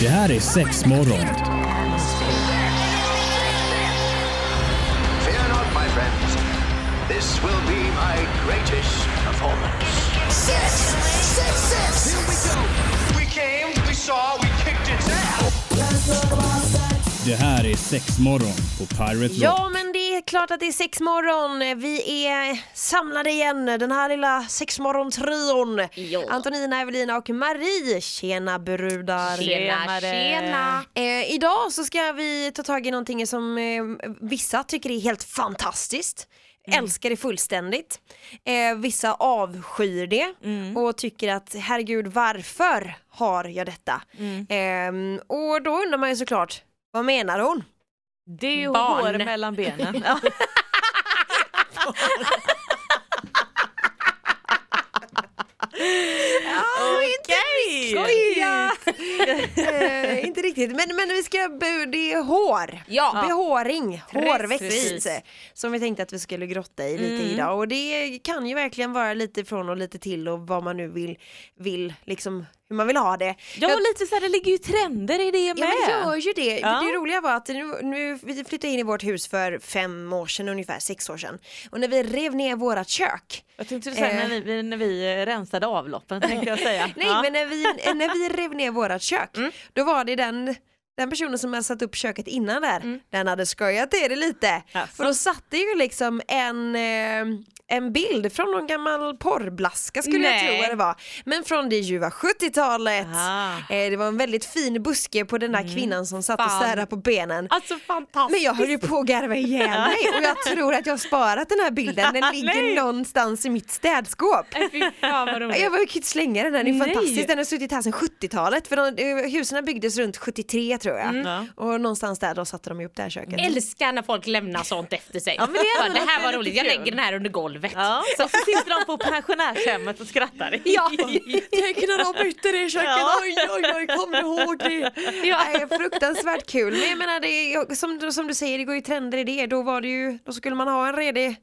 Det här är sex morgon. Fear not, my friends. This will be my greatest performance. Six, six, six. Here we go. We came, we saw, we kicked its ass. Det här är sex morgon på Pirate Rock. Ja, men det är klart att det är sexmorgon. Vi är samlade igen, den här lilla sexmorgon-trion. Antonina, Evelina och Marie. Tjena brudar. Tjena, tjena. Eh, idag så ska vi ta tag i någonting som eh, vissa tycker är helt fantastiskt. Älskar det fullständigt. Eh, vissa avskyr det och tycker att herregud varför har jag detta? Eh, och då undrar man ju såklart, vad menar hon? Det är Barn. hår mellan benen. Ja. Okej! Skoja! eh, inte riktigt, men, men vi ska, det är hår. Ja. Behåring, hårväxt. Som vi tänkte att vi skulle grotta i lite idag och det kan ju verkligen vara lite från och lite till och vad man nu vill, vill liksom hur man vill ha det. ja, Jag- lite så här, det ligger ju trender i det med. Ja men det gör ju det. Ja. Det roliga var att nu, nu, vi flyttade in i vårt hus för fem år sedan ungefär, sex år sedan. Och när vi rev ner vårat kök Jag tänkte säga när, Eh. vi, när vi eh, rensade avloppen tänkte jag säga. Nej Ja. men när vi, när vi rev ner vårat kök, då var det den den personen som hade satt upp köket innan där, den hade skojat till det lite. Jaså? För då satte ju liksom en, eh, en bild från någon gammal porrblaska skulle jag Nej. tro vad det var. Men från det ljuva 70-talet. Ah. Eh, det var en väldigt fin buske på den där kvinnan som satt och Fan. särade på benen. Alltså fantastiskt. Men jag höll ju på att garva ihjäl mig och jag tror att jag har sparat den här bilden. Den ligger någonstans i mitt städskåp. Fy fan vad roligt. Jag var ju inte slänga den, den är Nej. fantastisk. Den har suttit här sedan 70-talet för de, eh, husen byggdes runt 73 tror jag. Ja. Och någonstans där då satte de upp det här köket. Älskar när folk lämnar sånt efter sig. Ja, men det det här var roligt, jag lägger den här under golvet. Ja, så, sitter de på pensionärshemmet och skrattar. Ja. Tänk när de bytte det köket, Ja. oj oj oj, kommer du ihåg det? Ja. Nej, fruktansvärt kul. Men jag menar, det, är- som, du- som du säger, det går ju trender i det. Då var det ju, då skulle man ha en redig,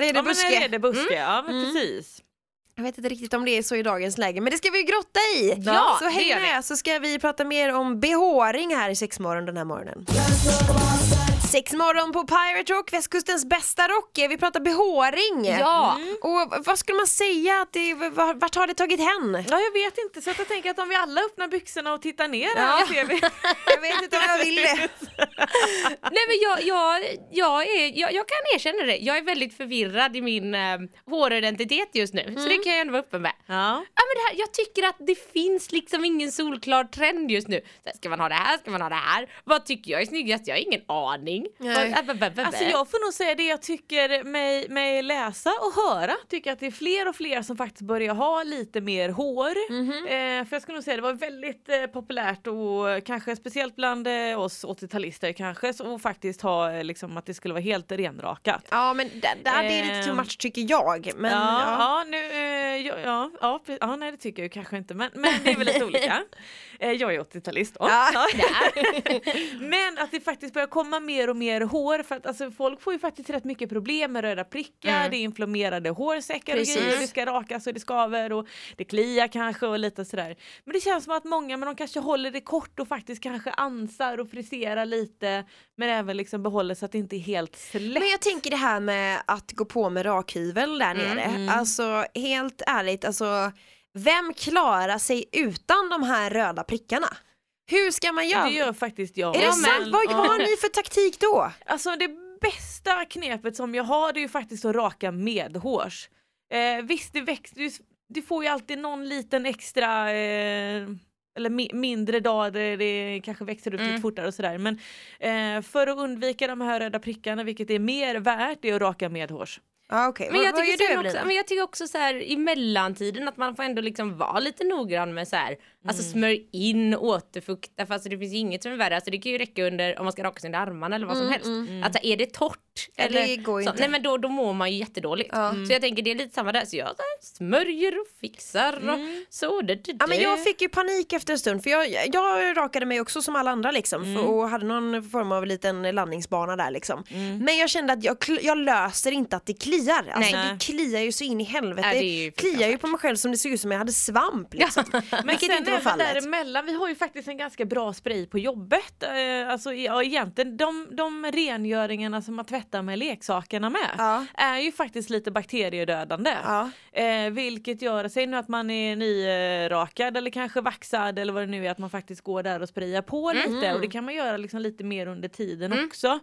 redig Ja men buske. är det buske, ja men precis. Jag vet inte riktigt om det är så i dagens läge, men det ska vi ju grotta i! Ja, så det häng med så ska vi prata mer om behåring här i Sexmorgon den här morgonen. Sexmorgon på Pirate Rock, västkustens bästa rock. Vi pratar behåring. Ja. Och vad skulle man säga att det, var- vart har det tagit hän? Ja jag vet inte så jag tänker att om vi alla öppnar byxorna och tittar ner Ja. här så ser vi. Jag vet inte om jag vill det. Nej men jag, jag, jag, är, jag, jag kan erkänna det, jag är väldigt förvirrad i min eh, håridentitet just nu. Så det kan jag ändå vara öppen med. Ja. Ja, men det här, jag tycker att det finns liksom ingen solklar trend just nu. Så här, ska man ha det här? Ska man ha det här? Vad tycker jag är snyggast? Jag har ingen aning. Nej. Vad- äh, Alltså jag får nog säga det jag tycker mig, mig läsa och höra. Tycker att det är fler och fler som faktiskt börjar ha lite mer hår. Eh, för jag skulle nog säga det var väldigt eh, populärt och kanske speciellt bland eh, oss 80-talister kanske och faktiskt ha eh, liksom att det skulle vara helt renrakat. Ja men det, det är lite too Ehm. much tycker jag. Men, ja, ja. ja. nu, eh, ja, ja, ja, ja, nej det tycker jag kanske inte men, men det är väl lite olika. Eh, jag är 80-talist då. Ja. men att det faktiskt börjar komma mer och mer hår för att alltså, folk får ju faktiskt rätt mycket problem med röda prickar, det är inflammerade hårsäckar Precis. och grejer, det ska rakas och det skaver och det kliar kanske och lite sådär. Men det känns som att många men de kanske håller det kort och faktiskt kanske ansar och friserar lite men även liksom behåller så att det inte är helt slätt. Men jag tänker det här med att gå på med rakhyvel där nere. Alltså helt ärligt, alltså vem klarar sig utan de här röda prickarna? Hur ska man göra? Det gör faktiskt jag. Är det Ja, sant? Vad, vad har ni för taktik då? Alltså det bästa knepet som jag har det är ju faktiskt att raka medhårs. Eh, visst det växer, du, du får ju alltid någon liten extra eh, eller mi mindre dag där det kanske växer upp lite fortare och sådär men eh, för att undvika de här röda prickarna vilket är mer värt det är att raka medhårs. Ja, okej. Men jag, tycker också, men jag tycker också så här i mellantiden att man får ändå liksom vara lite noggrann med så här, alltså Mm. smörj in, återfukta, för alltså det finns ju inget som är värre, alltså det kan ju räcka under om man ska raka sig under armarna eller vad som helst. Alltså är det torrt Mm, eller det går ju så, inte. nej men då, då mår man ju jättedåligt. Ja. Så jag tänker det är lite samma där, så jag så här, smörjer och fixar och så. Det, det, Mm. Ja, men det. jag fick ju panik efter en stund för jag, jag rakade mig också som alla andra liksom för, och hade någon form av liten landningsbana där liksom. Men jag kände att jag, jag löser inte att det kliar. Alltså Nej. det kliar ju så in i helvete. Ja, det det kliar ju på mig själv som det såg ut som jag hade svamp liksom. Men Vilket inte även fallet. däremellan, vi har ju faktiskt en ganska bra spray på jobbet. Eh, alltså ja, egentligen de, de rengöringarna som man tvättar med leksakerna med Ja. är ju faktiskt lite bakteriedödande. Ja. Eh, vilket gör, säg nu att man är nyrakad eller kanske vaxad eller vad det nu är, att man faktiskt går där och sprayar på Mm. lite och det kan man göra liksom lite mer under tiden också.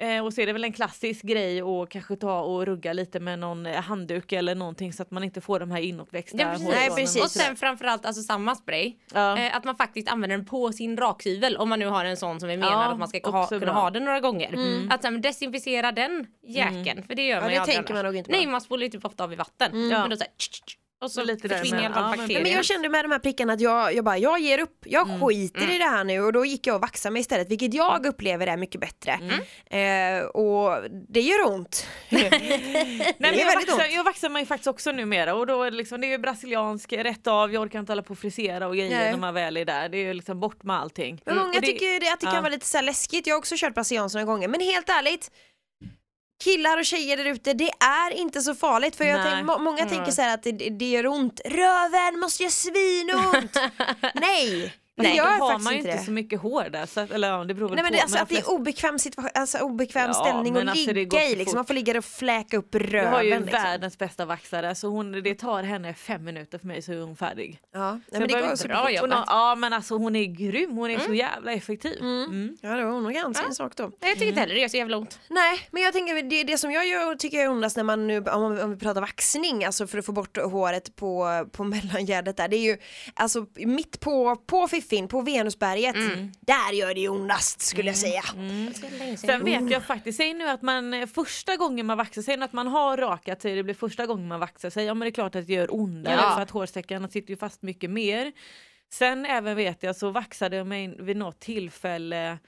Eh, och så är det väl en klassisk grej att kanske ta och rugga lite med någon eh, handduk eller någonting så att man inte får de här inåtväxta Ja, precis. Nej, precis. Och sen framförallt alltså samma spray. Ja. Eh, att man faktiskt använder den på sin rakhyvel om man nu har en sån som vi menar Ja, att man ska ha, kunna bra. ha den några gånger. Att sen desinficera den jäkeln för det gör man det ju aldrig tänker man nog inte på. Nej man spolar ju typ ofta av i vatten. Ja. Men då så här, tsch, tsch, tsch, och så lite försvinner i alla fall men- jag kände med de här prickarna att jag, jag bara, jag ger upp. Jag Mm. skiter i det här nu och då gick jag och vaxade mig istället vilket jag upplever är mycket bättre. Mm. Eh, och det gör ont. Nej, men är jag, vaxar, ont. jag vaxar mig faktiskt också numera och då är det, liksom, det är ju brasiliansk rätt av, jag orkar inte hålla på och frisera och grejer Nej. när man väl är där. Det är ju liksom bort med allting. Men många det- tycker det, att det kan ja. vara lite så läskigt. Jag har också kört brasiliansk några gånger men helt ärligt Killar och tjejer där ute, det är inte så farligt för jag tänk, må, många tänker så här att det, det gör ont. Röven måste göra svinont! Nej, Nej, gör då har man ju inte det. så mycket hår där. Så eller ja, det beror väl Nej men på. det, alltså, de att det är obekväm, situation, alltså, obekväm Ja, ställning men att alltså, ligga i liksom. Man får ligga och fläka upp röven. jag har ju liksom. världens bästa vaxare så hon, det tar henne fem minuter för mig så är hon färdig. Ja, nej, men det jag går så bra hon jobbat. Ja men alltså hon är grym, hon är så jävla effektiv. Mm. Ja det var nog ganska en sak då. Nej, jag tycker inte heller det gör så jävla ont. Nej men jag tänker det, det som jag gör, tycker jag är ondast när man nu, om, om vi pratar vaxning, alltså för att få bort håret på, på mellangärdet där, det är ju alltså mitt på, på fiffin, på Venusberget, där gör det ju ondast skulle jag säga. Sen vet jag faktiskt, säg nu att man eh, första gången man vaxar sig, att man har rakat sig, det blir första gången man vaxar sig, ja men det är klart att det gör ondare Ja. för att hårsäckarna sitter ju fast mycket mer. Sen även vet jag så vaxade jag mig vid något tillfälle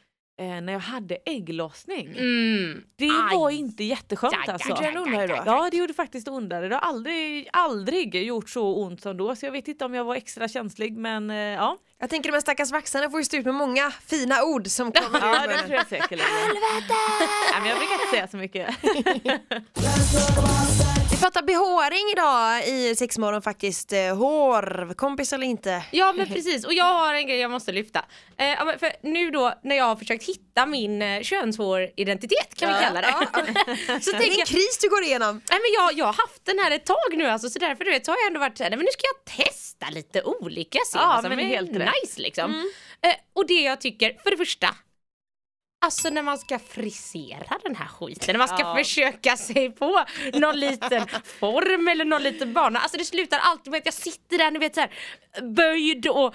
eh, när jag hade ägglossning. Mm. Det Aj. var inte jätteskönt alltså. aj, aj, aj, aj. Ja det gjorde faktiskt ondare. Det har aldrig, aldrig gjort så ont som då så jag vet inte om jag var extra känslig men eh, ja. Jag tänker de här stackars vaxarna får ju stå ut med många fina ord som kommer Ja det tror jag säkerligen. Helvete! Nej, men jag brukar inte säga så mycket. Pratar behåring idag i sexmorgon faktiskt, eh, hår, kompis eller inte. Ja men precis och jag har en grej jag måste lyfta. Eh, ja, för nu då när jag har försökt hitta min eh, könshåridentitet kan vi kalla det. så Det är tänker en jag, kris du går igenom. nej men jag, jag har haft den här ett tag nu alltså så därför du vet, så har jag ändå varit såhär, men nu ska jag testa lite olika se Ja, vad som är helt rätt. nice liksom. Eh, och det jag tycker, för det första Alltså när man ska frisera den här skiten, när man ska Ja. försöka sig på någon liten form eller någon liten bana. Alltså det slutar alltid med att jag sitter där ni vet så här, böjd och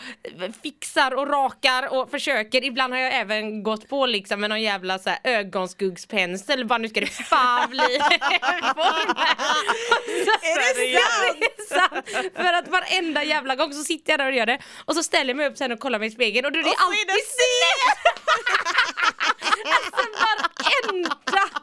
fixar och rakar och försöker. Ibland har jag även gått på liksom med någon jävla så här ögonskuggspensel, bara nu ska det fan bli. Är det är sant! För att varenda jävla gång så sitter jag där och gör det och så ställer jag mig upp sen och kollar mig i spegeln och då är det alltid snett! alltså varenda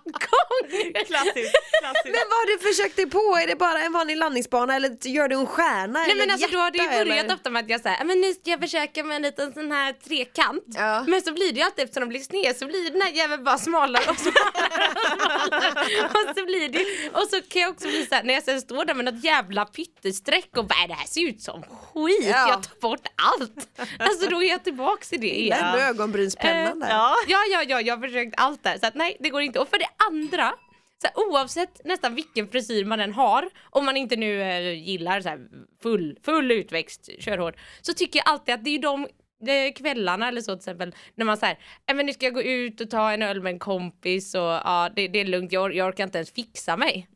gång! Klassiskt. klassiskt. Men vad har du försökt dig på? Är det bara en vanlig landningsbana eller gör du en stjärna Nej eller men alltså då har det ju hjärta, börjat eller? ofta med att jag säger men nu ska jag försöka med en liten sån här trekant. Ja. Men så blir det ju alltid eftersom de blir sned så blir den här jäveln bara smalare och smalare och så blir det och så kan jag också bli såhär när jag sen står där med något jävla pyttestreck och bara "Äh, det här ser ut som skit, Ja. jag tar bort allt. Alltså då är jag tillbaks i det igen. Den ögonbrynspennan där. Ja. Ja, ja, ja, jag har försökt allt där. Så att, nej, det går inte. Och för det andra, så här, oavsett nästan vilken frisyr man än har, om man inte nu eh, gillar så här, full, full utväxt körhår, så tycker jag alltid att det är de eh, kvällarna eller så till exempel när man säger äh, men nu ska jag gå ut och ta en öl med en kompis och ja det, det är lugnt jag, jag orkar inte ens fixa mig.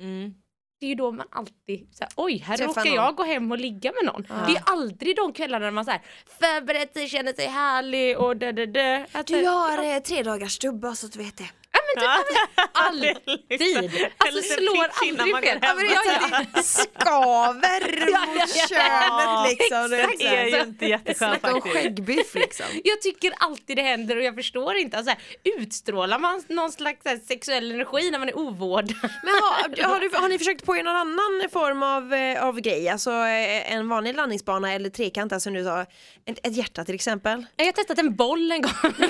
Det är ju då man alltid såhär, oj här Träffa råkar någon. jag gå hem och ligga med någon. Det är aldrig de kvällarna när man såhär förberett sig, känner sig härlig och dö dö dö. Att, Du har eh, tre dagars stubba så att du vet det. alltid. Alltså slår aldrig fel. Ja, men det skaver Ja, mot ja. könet liksom. Det är ju inte jätteskönt Snacka om faktiskt. skäggbiff liksom. Jag tycker alltid det händer och jag förstår inte. Alltså, här, utstrålar man någon slags här, sexuell energi när man är ovårdad? Men har, har, du, har ni försökt på er någon annan form av, eh, av grej? Alltså eh, en vanlig landningsbana eller trekant, alltså nu sa ett, ett hjärta till exempel? Jag har testat en boll en gång.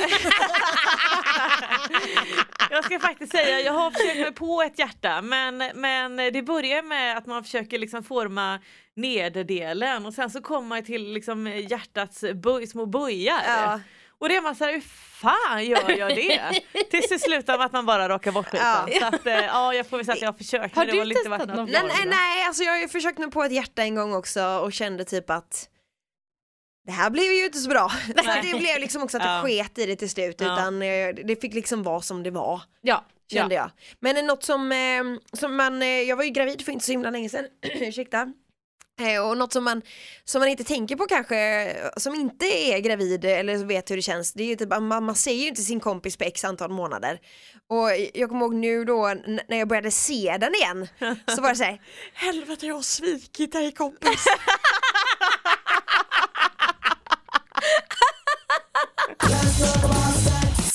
Jag ska faktiskt säga, jag har försökt mig på ett hjärta men, men det börjar med att man försöker liksom forma nederdelen och sen så kommer man till liksom hjärtats böj, små böjar. Ja. Och det är man såhär, hur fan gör jag det? Tills det slutar med att man bara rakar bort skiten. Ja. Så att, eh, ja jag får väl säga att jag har försökt Har du testat något. Nej, nej, nej, alltså jag har ju försökt mig på ett hjärta en gång också och kände typ att det här blev ju inte så bra. Så det blev liksom också att jag Ja. sket i det till slut utan eh, det fick liksom vara som det var. Ja, Kände ja. jag. Men något som, eh, som man, eh, jag var ju gravid för inte så himla länge sedan, ursäkta. Eh, Och något som man, som man inte tänker på kanske, som inte är gravid eller vet hur det känns, det är ju typ att man, man ser ju inte sin kompis på x antal månader. Och jag kommer ihåg nu då när jag började se den igen, så var det såhär, helvete jag har svikit dig kompis.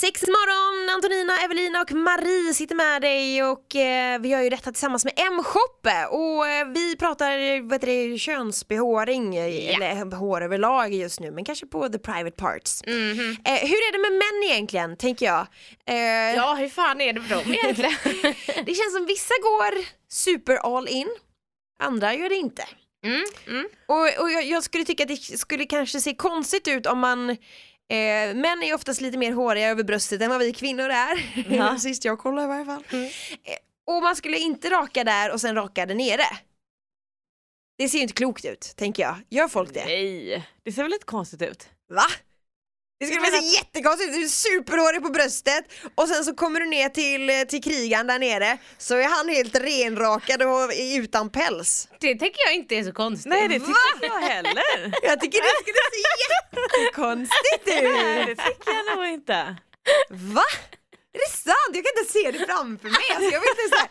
Sex morgon, Antonina, Evelina och Marie sitter med dig och eh, vi gör ju detta tillsammans med M-shop och eh, vi pratar vad heter det, könsbehåring, eh, eller hår överlag just nu men kanske på the private parts. Eh, hur är det med män egentligen, tänker jag? Eh, ja, hur fan är det med dem egentligen? Det känns som vissa går super all in, andra gör det inte. Mm, mm. Och, och jag, jag skulle tycka att det skulle kanske se konstigt ut om man eh, Män är oftast lite mer håriga över bröstet än vad vi kvinnor är. Ja. Sist jag kollade i varje fall. Eh, och man skulle inte raka där och sen raka där nere. Det ser ju inte klokt ut, tänker jag. Gör folk det? Nej, det ser väl lite konstigt ut? Va? Det skulle menar- se jättekonstigt ut, du är superhårig på bröstet och sen så kommer du ner till, till krigaren där nere så är han helt renrakad och utan päls. Det tänker jag inte är så konstigt. Nej det tycker inte jag heller. Jag tycker det skulle se jättekonstigt Nej det ut! tycker jag nog inte. Va? Är det sant? Jag kan inte se det framför mig. Alltså, jag vet inte så här.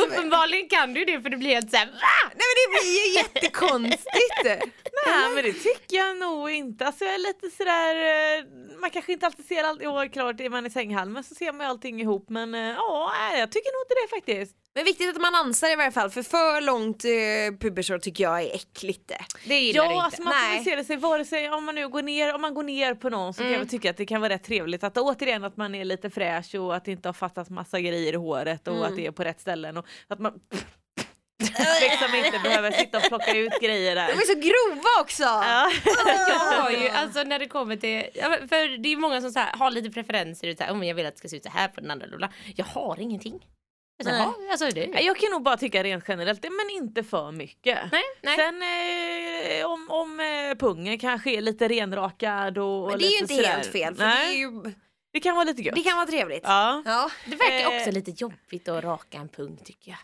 Uppenbarligen kan du det för det blir helt såhär VA? Nej men det blir ju jättekonstigt. Nej men det tycker jag nog inte. Alltså jag är lite sådär, eh, man kanske inte alltid ser allt, jo klart är man i sänghalmen så ser man ju allting ihop men eh, ja, jag tycker nog inte det faktiskt. Men viktigt att man ansar i varje fall för för långt eh, pubersår tycker jag är äckligt det. Gillar du Ja inte. alltså man får väl se det sig vare sig om man nu går ner, om man går ner på någon så kan jag tycka att det kan vara rätt trevligt att återigen att man är lite fräsch och att det inte har fattats massa grejer i håret och att det är på rätt ställen och att man liksom inte behöver sitta och plocka ut grejer där. De är så grova också! Ja. Jag har ju, alltså när det kommer till, för det är många som så här, har lite preferenser, så här, oh, jag vill att det ska se ut så här på den andra. Lilla. Jag har ingenting. Nej. "Ja, alltså, det, Jag kan nog bara tycka rent generellt, men inte för mycket. nej, nej. Sen eh, om, om eh, pungen kanske är lite renrakad och, Men det är ju inte sådär. helt fel för Nej, det, är ju, det kan vara lite gött. det kan vara trevligt. Ja. Ja. det verkar Eh. också lite jobbigt att raka en pung tycker jag.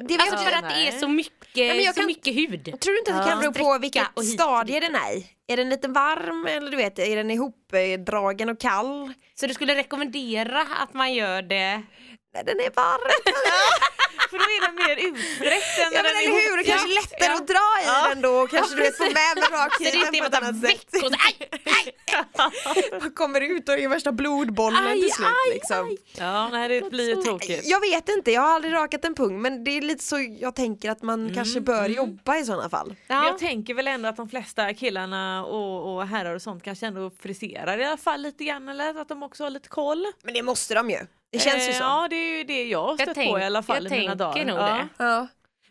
Det vet Alltså för att det är så mycket, jag så kan- mycket hud. Tror du inte att det kan bero på vilket stadie den är i? Är den lite varm eller du vet, är den ihopdragen och kall? Så du skulle rekommendera att man gör det? Den är varm. För då är den mer utsträckt än Ja men den är eller hur, ihop- det kanske är Ja. lättare Ja. att dra i Ja. den då och kanske du vet få med Så det rakheten inte är på ett annat sätt. så, aj, aj, Man kommer ut och är värsta blodbollen aj, till slut aj, liksom. aj. Ja, nej det blir ju tråkigt. Jag vet inte, jag har aldrig rakat en pung men det är lite så jag tänker att man kanske bör jobba i sådana fall. Ja. Jag tänker väl ändå att de flesta killarna och, och herrar och sånt kanske ändå friserar i alla fall lite grann eller att de också har lite koll. Men det måste de ju. Det känns ju Eh, så. Ja det är ju det jag har Jag stött tänk- på i alla fall jag i mina tänker dagar. nog ja. det. Ja.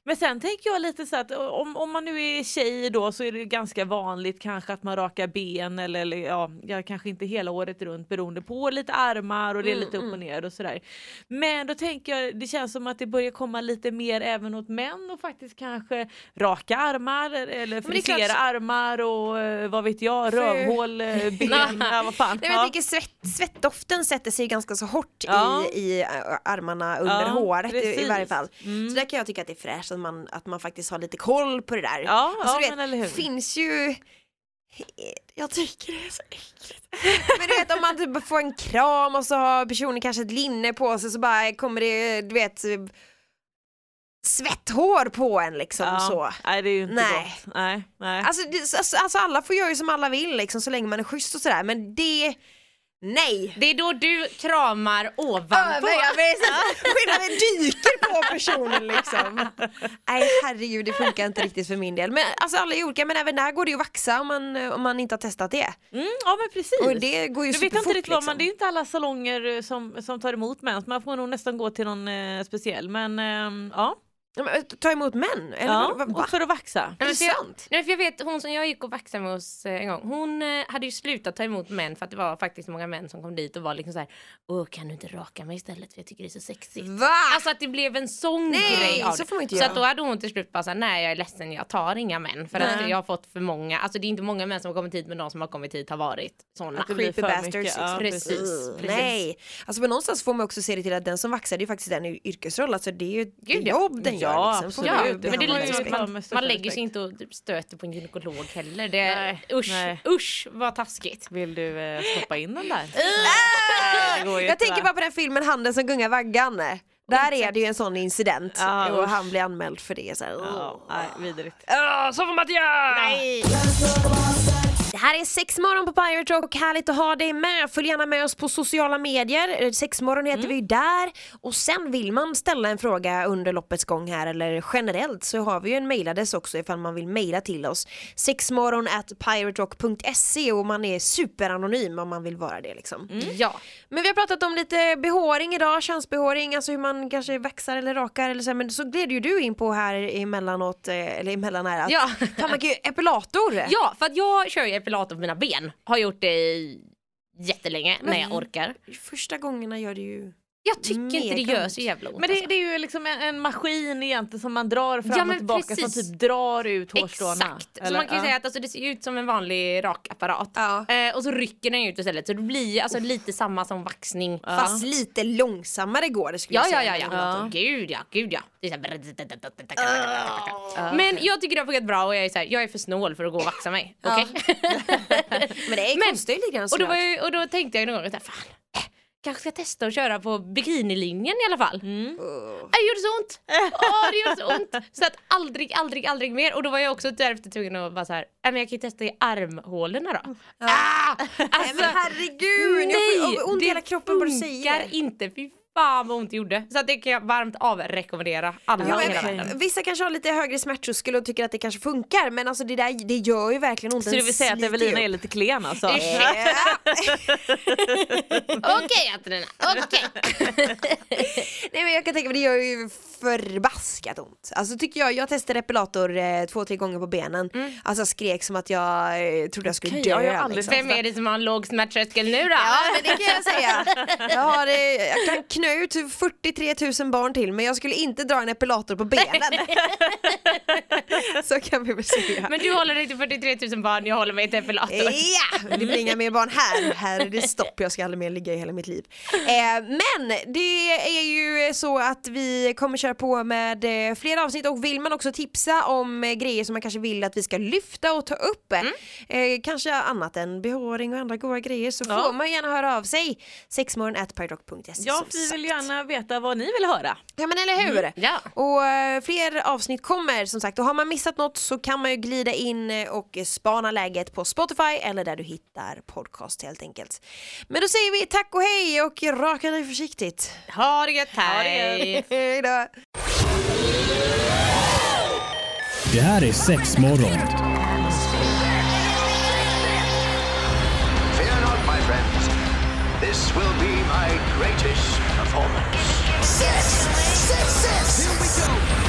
Men sen tänker jag lite så att om, om man nu är tjej då så är det ganska vanligt kanske att man rakar ben eller, eller ja, kanske inte hela året runt beroende på lite armar och det är lite upp och ner och sådär. Men då tänker jag det känns som att det börjar komma lite mer även åt män och faktiskt kanske raka armar eller det är frisera armar och eh, vad vet jag, För- rövhål, eh, ben, ja, vad fan. Nej, men jag Ja. tänker svett, svettdoften sätter sig ganska så hårt Ja. i, i armarna under Ja, håret i, i precis. varje fall. Mm. Så där kan jag tycka att det är fräscht att man, att man faktiskt har lite koll på det där. Ja, Alltså, ja du men finns ju jag tycker det är så äckligt. Men du vet om man typ får en kram och så har personen kanske ett linne på sig så bara kommer det, du vet svetthår på en liksom Ja. så. Nej det är ju inte Nej. gott. Nej, nej. Alltså, alltså, alltså alla får göra ju som alla vill liksom så länge man är schysst och sådär men det Nej! Det är då du kramar ovanpå. Inte, skillnaden dyker på personen liksom. Nej herregud det funkar inte riktigt för min del. Men alltså alla är olika men även där går det ju att vaxa om man, om man inte har testat det. Mm, ja men precis. Och det går ju jag vet inte riktigt vad man, liksom. det är inte alla salonger eh, som, som tar emot mens, man får nog nästan gå till någon eh, speciell men ehm, ja. Men, Ta emot män? Eller ja va? och för att vaxa. Är det men sant? Nej, för jag vet hon som jag gick och vaxade med hos eh, en gång, hon eh, hade ju slutat ta emot män för att det var faktiskt många män som kom dit och var liksom så här, åh kan du inte raka mig istället för jag tycker det är så sexigt. Va? Alltså att det blev en sån Nej, grej av så får man inte Så göra. att då hade hon till slut bara såhär, nej jag är ledsen jag tar inga män för att Nej. jag har fått för många, alltså det är inte många män som har kommit hit men de som har kommit hit har varit såna. Att det blir Creepy för bastards. mycket. Ja, Precis. Uh, precis. Nej, alltså på någonstans får man också se det till att den som vaxar det är ju faktiskt en yrkesroll, alltså det är ju ett jobb den Ja. Liksom. Ja, men det är lite man, största man lägger sig inte och typ stöter på en gynekolog heller. Det, Nej, usch, nej. usch vad taskigt. Vill du eh, stoppa in den där? Ah! Jag tänker va? bara på den filmen Handen som gungar vaggan. Där är det ju en sån incident Ja, och usch. han blir anmäld för det. Så här, Ja, åh. nej, vidrigt. Åh, så får man inte göra! Nej. Det här är Sexmorgon på Pirate Rock, härligt att ha dig med. Följ gärna med oss på sociala medier. Eh, Sexmorgon heter vi där. Och sen vill man ställa en fråga under loppets gång här eller generellt så har vi ju en mailadress också ifall man vill mejla till oss. Sexmorgon at piraterock.se och man är superanonym om man vill vara det liksom. Ja. Men vi har pratat om lite behåring idag, könsbehåring, alltså hur man kanske vaxar eller rakar eller så, men så gled ju du in på här emellanåt, eh, eller emellan här att Ja. fan man kan ju epilator. ja, för att jag kör ju epilator på mina ben. Har gjort det i jättelänge när jag orkar. Första gångerna gör det ju Jag tycker inte det gör så jävla ont Men det, alltså. det är ju liksom en, en maskin egentligen som man drar fram Ja, och tillbaka precis. som typ drar ut hårstråna. Exakt, så Eller? man kan ju Ja. säga att alltså, det ser ut som en vanlig rakapparat. Ja. Eh, och så rycker den ut istället så det blir alltså, lite samma som vaxning. Fast lite långsammare går det skulle Ja, jag ja, säga. ja, ja. epilator. Gud ja, gud ja. Det är så här... Men jag tycker det har funkat bra och jag är, så här, jag är för snål för att gå och vaxa mig. Okej? Men det är, ju lite grann och, och då tänkte jag någon gång så fan, eh, kanske ska testa att köra på bikinilinjen i alla fall. Mm. Åh. Det gjorde så ont! Åh, det gjorde så ont! Så att aldrig, aldrig, aldrig mer. Och då var jag också därefter tvungen att vara så här, "Nej, men jag kan ju testa i armhålorna då. Ah! Nej Alltså, men herregud, jag får ont i hela kroppen bara du säger det. inte. Fy fan vad ont det gjorde. Så att det kan jag varmt avrekommendera alla Ja, i hela men, världen. vissa kanske har lite högre smärttröskel och tycker att det kanske funkar men alltså det där det gör ju verkligen ont. Så du vill säga att Evelina är lite klen alltså? Okej Antonina, okej. Nej men jag kan tänka mig det gör ju förbaskat ont. Alltså tycker jag, jag testade epilator eh, två, tre gånger på benen. Alltså jag skrek som att jag eh, trodde jag skulle Okej, dö. jag ju aldrig liksom. Vem är det som har en låg smärttröskel nu då? Ja men det kan jag säga. Jag, har, eh, jag kan knö ut 43 000 barn till men jag skulle inte dra en epilator på benen. Så kan vi väl säga. Men du håller dig till 43 000 barn, jag håller mig till epilator. Ja, det blir inga mer barn här. Här är det stopp, jag ska aldrig mer ligga i hela mitt liv. Eh, men det är ju så att vi kommer köra på med eh, fler avsnitt och vill man också tipsa om eh, grejer som man kanske vill att vi ska lyfta och ta upp, eh, eh, kanske annat än behåring och andra goda grejer så Ja. får man gärna höra av sig. sexmorgon.pyrock.se Ja, som vi vill gärna veta vad ni vill höra. Ja men eller hur? Ja. Och fler avsnitt kommer som sagt och har man missat något så kan man ju glida in och spana läget på Spotify eller där du hittar podcast helt enkelt. Men då säger vi tack och hej och raka dig försiktigt. Ha det gött, hej! Hej då! Det här är sex morgon. Fear not, my friends. This will be my greatest performance. Six, six, six. Here we go.